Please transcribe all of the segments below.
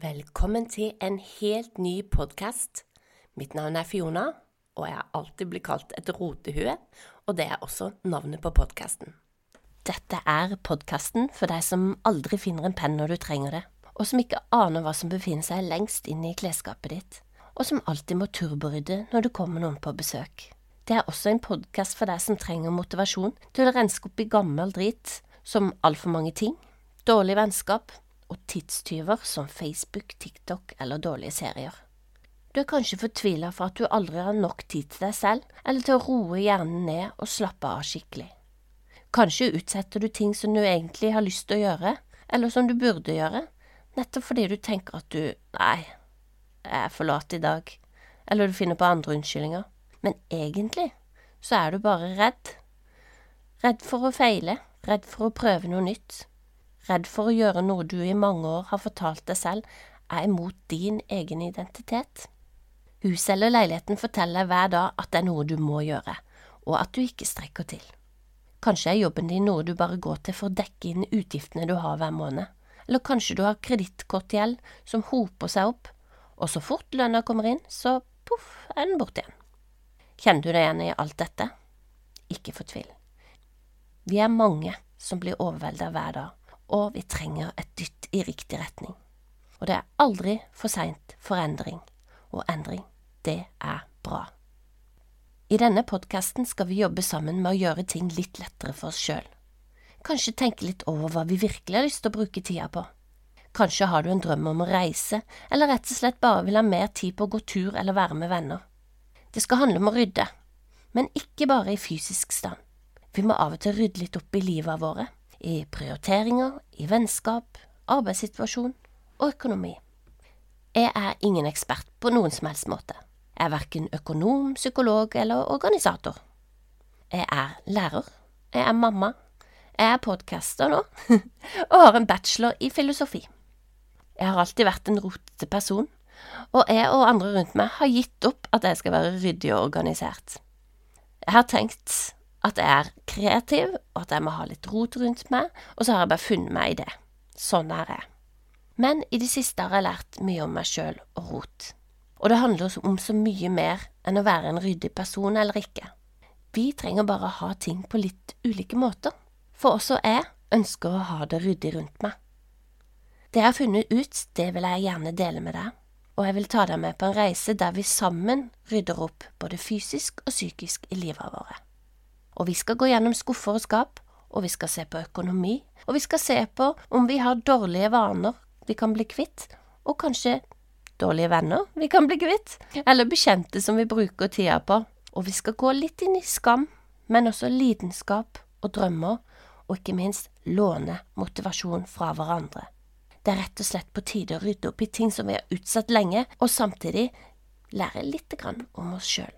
Velkommen til en helt ny podkast. Mitt navn er Fiona, og jeg har alltid blitt kalt et rotehue, og det er også navnet på podkasten. Dette er podkasten for deg som aldri finner en penn når du trenger det, og som ikke aner hva som befinner seg lengst inne i klesskapet ditt, og som alltid må turborydde når det kommer noen på besøk. Det er også en podkast for deg som trenger motivasjon til å renske opp i gammel drit, som altfor mange ting, dårlig vennskap, og tidstyver som Facebook, TikTok eller dårlige serier. Du er kanskje fortvila for at du aldri har nok tid til deg selv, eller til å roe hjernen ned og slappe av skikkelig. Kanskje utsetter du ting som du egentlig har lyst til å gjøre, eller som du burde gjøre, nettopp fordi du tenker at du nei, jeg er for lat i dag, eller du finner på andre unnskyldninger, men egentlig så er du bare redd. Redd for å feile, redd for å prøve noe nytt, redd for å gjøre noe du i mange år har fortalt deg selv er imot din egen identitet. Huset eller leiligheten forteller hver dag at det er noe du må gjøre, og at du ikke strekker til. Kanskje er jobben din noe du bare går til for å dekke inn utgiftene du har hver måned, eller kanskje du har kredittkortgjeld som hoper seg opp, og så fort lønna kommer inn, så poff, er den borte igjen. Kjenner du deg igjen i alt dette? Ikke fortvil. Vi er mange som blir overvelda hver dag og vi trenger et dytt i riktig retning. Og det er aldri for seint for endring, og endring, det er bra. I denne podkasten skal vi jobbe sammen med å gjøre ting litt lettere for oss sjøl. Kanskje tenke litt over hva vi virkelig har lyst til å bruke tida på. Kanskje har du en drøm om å reise, eller rett og slett bare vil ha mer tid på å gå tur eller være med venner. Det skal handle om å rydde, men ikke bare i fysisk stand. Vi må av og til rydde litt opp i livet våre i prioriteringer, i vennskap, arbeidssituasjon og økonomi. Jeg er ingen ekspert på noen som helst måte. Jeg er verken økonom, psykolog eller organisator. Jeg er lærer, jeg er mamma, jeg er podcaster nå, og har en bachelor i filosofi. Jeg har alltid vært en rotete person, og jeg og andre rundt meg har gitt opp at jeg skal være ryddig og organisert. Jeg har tenkt at jeg er kreativ, og at jeg må ha litt rot rundt meg, og så har jeg bare funnet meg i det. Sånn er jeg. Men i det siste har jeg lært mye om meg sjøl og rot. Og det handler om så mye mer enn å være en ryddig person eller ikke. Vi trenger bare ha ting på litt ulike måter, for også jeg ønsker å ha det ryddig rundt meg. Det jeg har funnet ut, det vil jeg gjerne dele med deg, og jeg vil ta deg med på en reise der vi sammen rydder opp både fysisk og psykisk i livet vårt og vi skal gå gjennom skuffer og skap, og vi skal se på økonomi, og vi skal se på om vi har dårlige vaner vi kan bli kvitt, og kanskje dårlige venner vi kan bli kvitt, eller bekjente som vi bruker tida på, og vi skal gå litt inn i skam, men også lidenskap og drømmer, og ikke minst låne motivasjon fra hverandre. Det er rett og slett på tide å rydde opp i ting som vi har utsatt lenge, og samtidig lære lite grann om oss sjøl.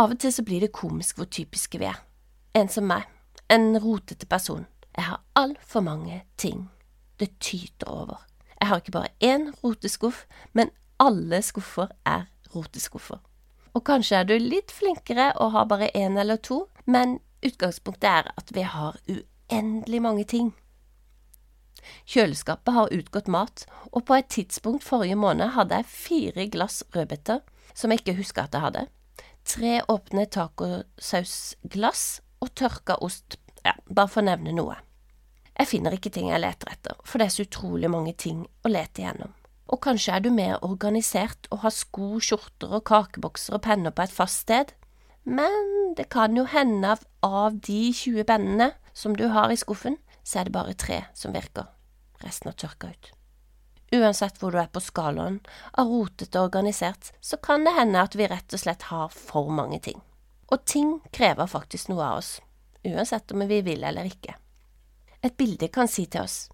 Av og til så blir det komisk hvor typiske vi er. En som meg, en rotete person. Jeg har altfor mange ting. Det tyter over. Jeg har ikke bare én roteskuff, men alle skuffer er roteskuffer. Og kanskje er du litt flinkere og har bare én eller to, men utgangspunktet er at vi har uendelig mange ting. Kjøleskapet har utgått mat, og på et tidspunkt forrige måned hadde jeg fire glass rødbeter som jeg ikke huska at jeg hadde tre åpne tacosausglass og tørka ost, ja, bare for å nevne noe. Jeg finner ikke ting jeg leter etter, for det er så utrolig mange ting å lete igjennom. Og kanskje er du mer organisert og har sko, skjorter og kakebokser og penner på et fast sted, men det kan jo hende at av de 20 pennene som du har i skuffen, så er det bare tre som virker. Resten har tørka ut. Uansett hvor du er på skalaen av rotete og organisert, så kan det hende at vi rett og slett har for mange ting. Og ting krever faktisk noe av oss, uansett om vi vil eller ikke. Et bilde kan si til oss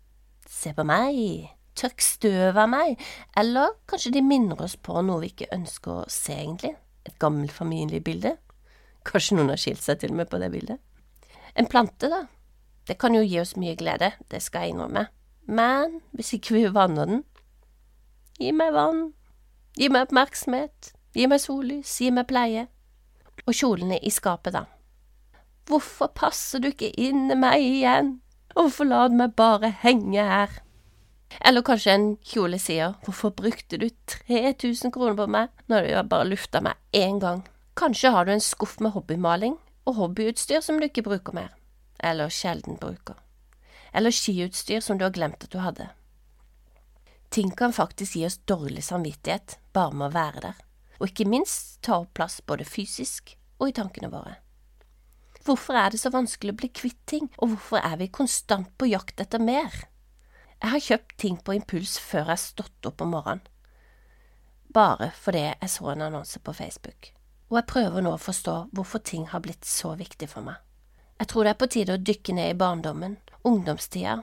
Se på meg, tørk støv av meg, eller kanskje de minner oss på noe vi ikke ønsker å se, egentlig. Et gammelt familiebilde. Kanskje noen har skilt seg til og med på det bildet. En plante, da. Det kan jo gi oss mye glede, det skal jeg innrømme. Men hvis ikke vi vanner den Gi meg vann, gi meg oppmerksomhet, gi meg sollys, gi meg pleie. Og kjolene i skapet, da. Hvorfor passer du ikke inn i meg igjen? Hvorfor lar du meg bare henge her? Eller kanskje en kjole sier hvorfor brukte du 3000 kroner på meg når du bare lufta meg én gang? Kanskje har du en skuff med hobbymaling og hobbyutstyr som du ikke bruker mer, eller sjelden bruker, eller skiutstyr som du har glemt at du hadde. Ting kan faktisk gi oss dårlig samvittighet bare med å være der, og ikke minst ta opp plass både fysisk og i tankene våre. Hvorfor er det så vanskelig å bli kvitt ting, og hvorfor er vi konstant på jakt etter mer? Jeg har kjøpt ting på impuls før jeg har stått opp om morgenen, bare fordi jeg så en annonse på Facebook, og jeg prøver nå å forstå hvorfor ting har blitt så viktig for meg. Jeg tror det er på tide å dykke ned i barndommen, ungdomstida,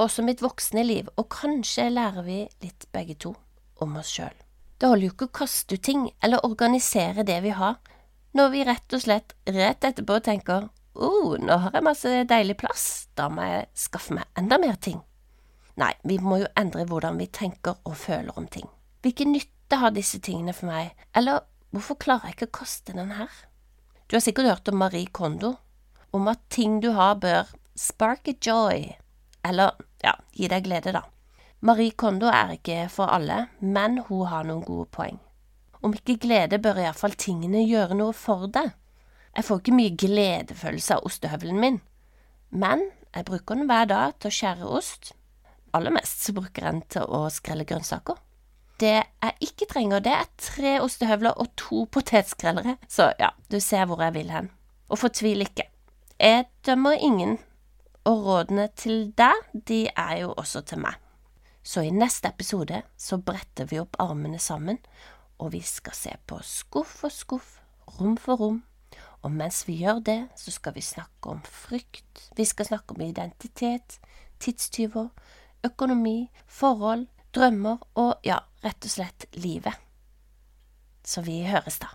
også mitt voksne liv, og kanskje lærer vi litt begge to om oss sjøl. Det holder jo ikke å kaste ut ting eller organisere det vi har, når vi rett og slett rett etterpå tenker oh, nå har jeg masse deilig plass, da må jeg skaffe meg enda mer ting. Nei, vi må jo endre hvordan vi tenker og føler om ting. Hvilken nytte har disse tingene for meg, eller hvorfor klarer jeg ikke å kaste den her? Du har sikkert hørt om Marie Kondo, om at ting du har bør spark a joy, eller ja, gi deg glede, da. Marie Kondo er ikke for alle, men hun har noen gode poeng. Om ikke glede, bør iallfall tingene gjøre noe for deg. Jeg får ikke mye gledefølelse av ostehøvelen min, men jeg bruker den hver dag til å skjære ost, aller mest bruker jeg den til å skrelle grønnsaker. Det jeg ikke trenger, det er tre ostehøvler og to potetskrellere, så ja, du ser hvor jeg vil hen. Og fortvil ikke. Jeg dømmer ingen, og rådene til deg, de er jo også til meg. Så i neste episode så bretter vi opp armene sammen, og vi skal se på skuff for skuff, rom for rom, og mens vi gjør det, så skal vi snakke om frykt, vi skal snakke om identitet, tidstyver, økonomi, forhold, drømmer og ja, rett og slett livet. Så vi høres da.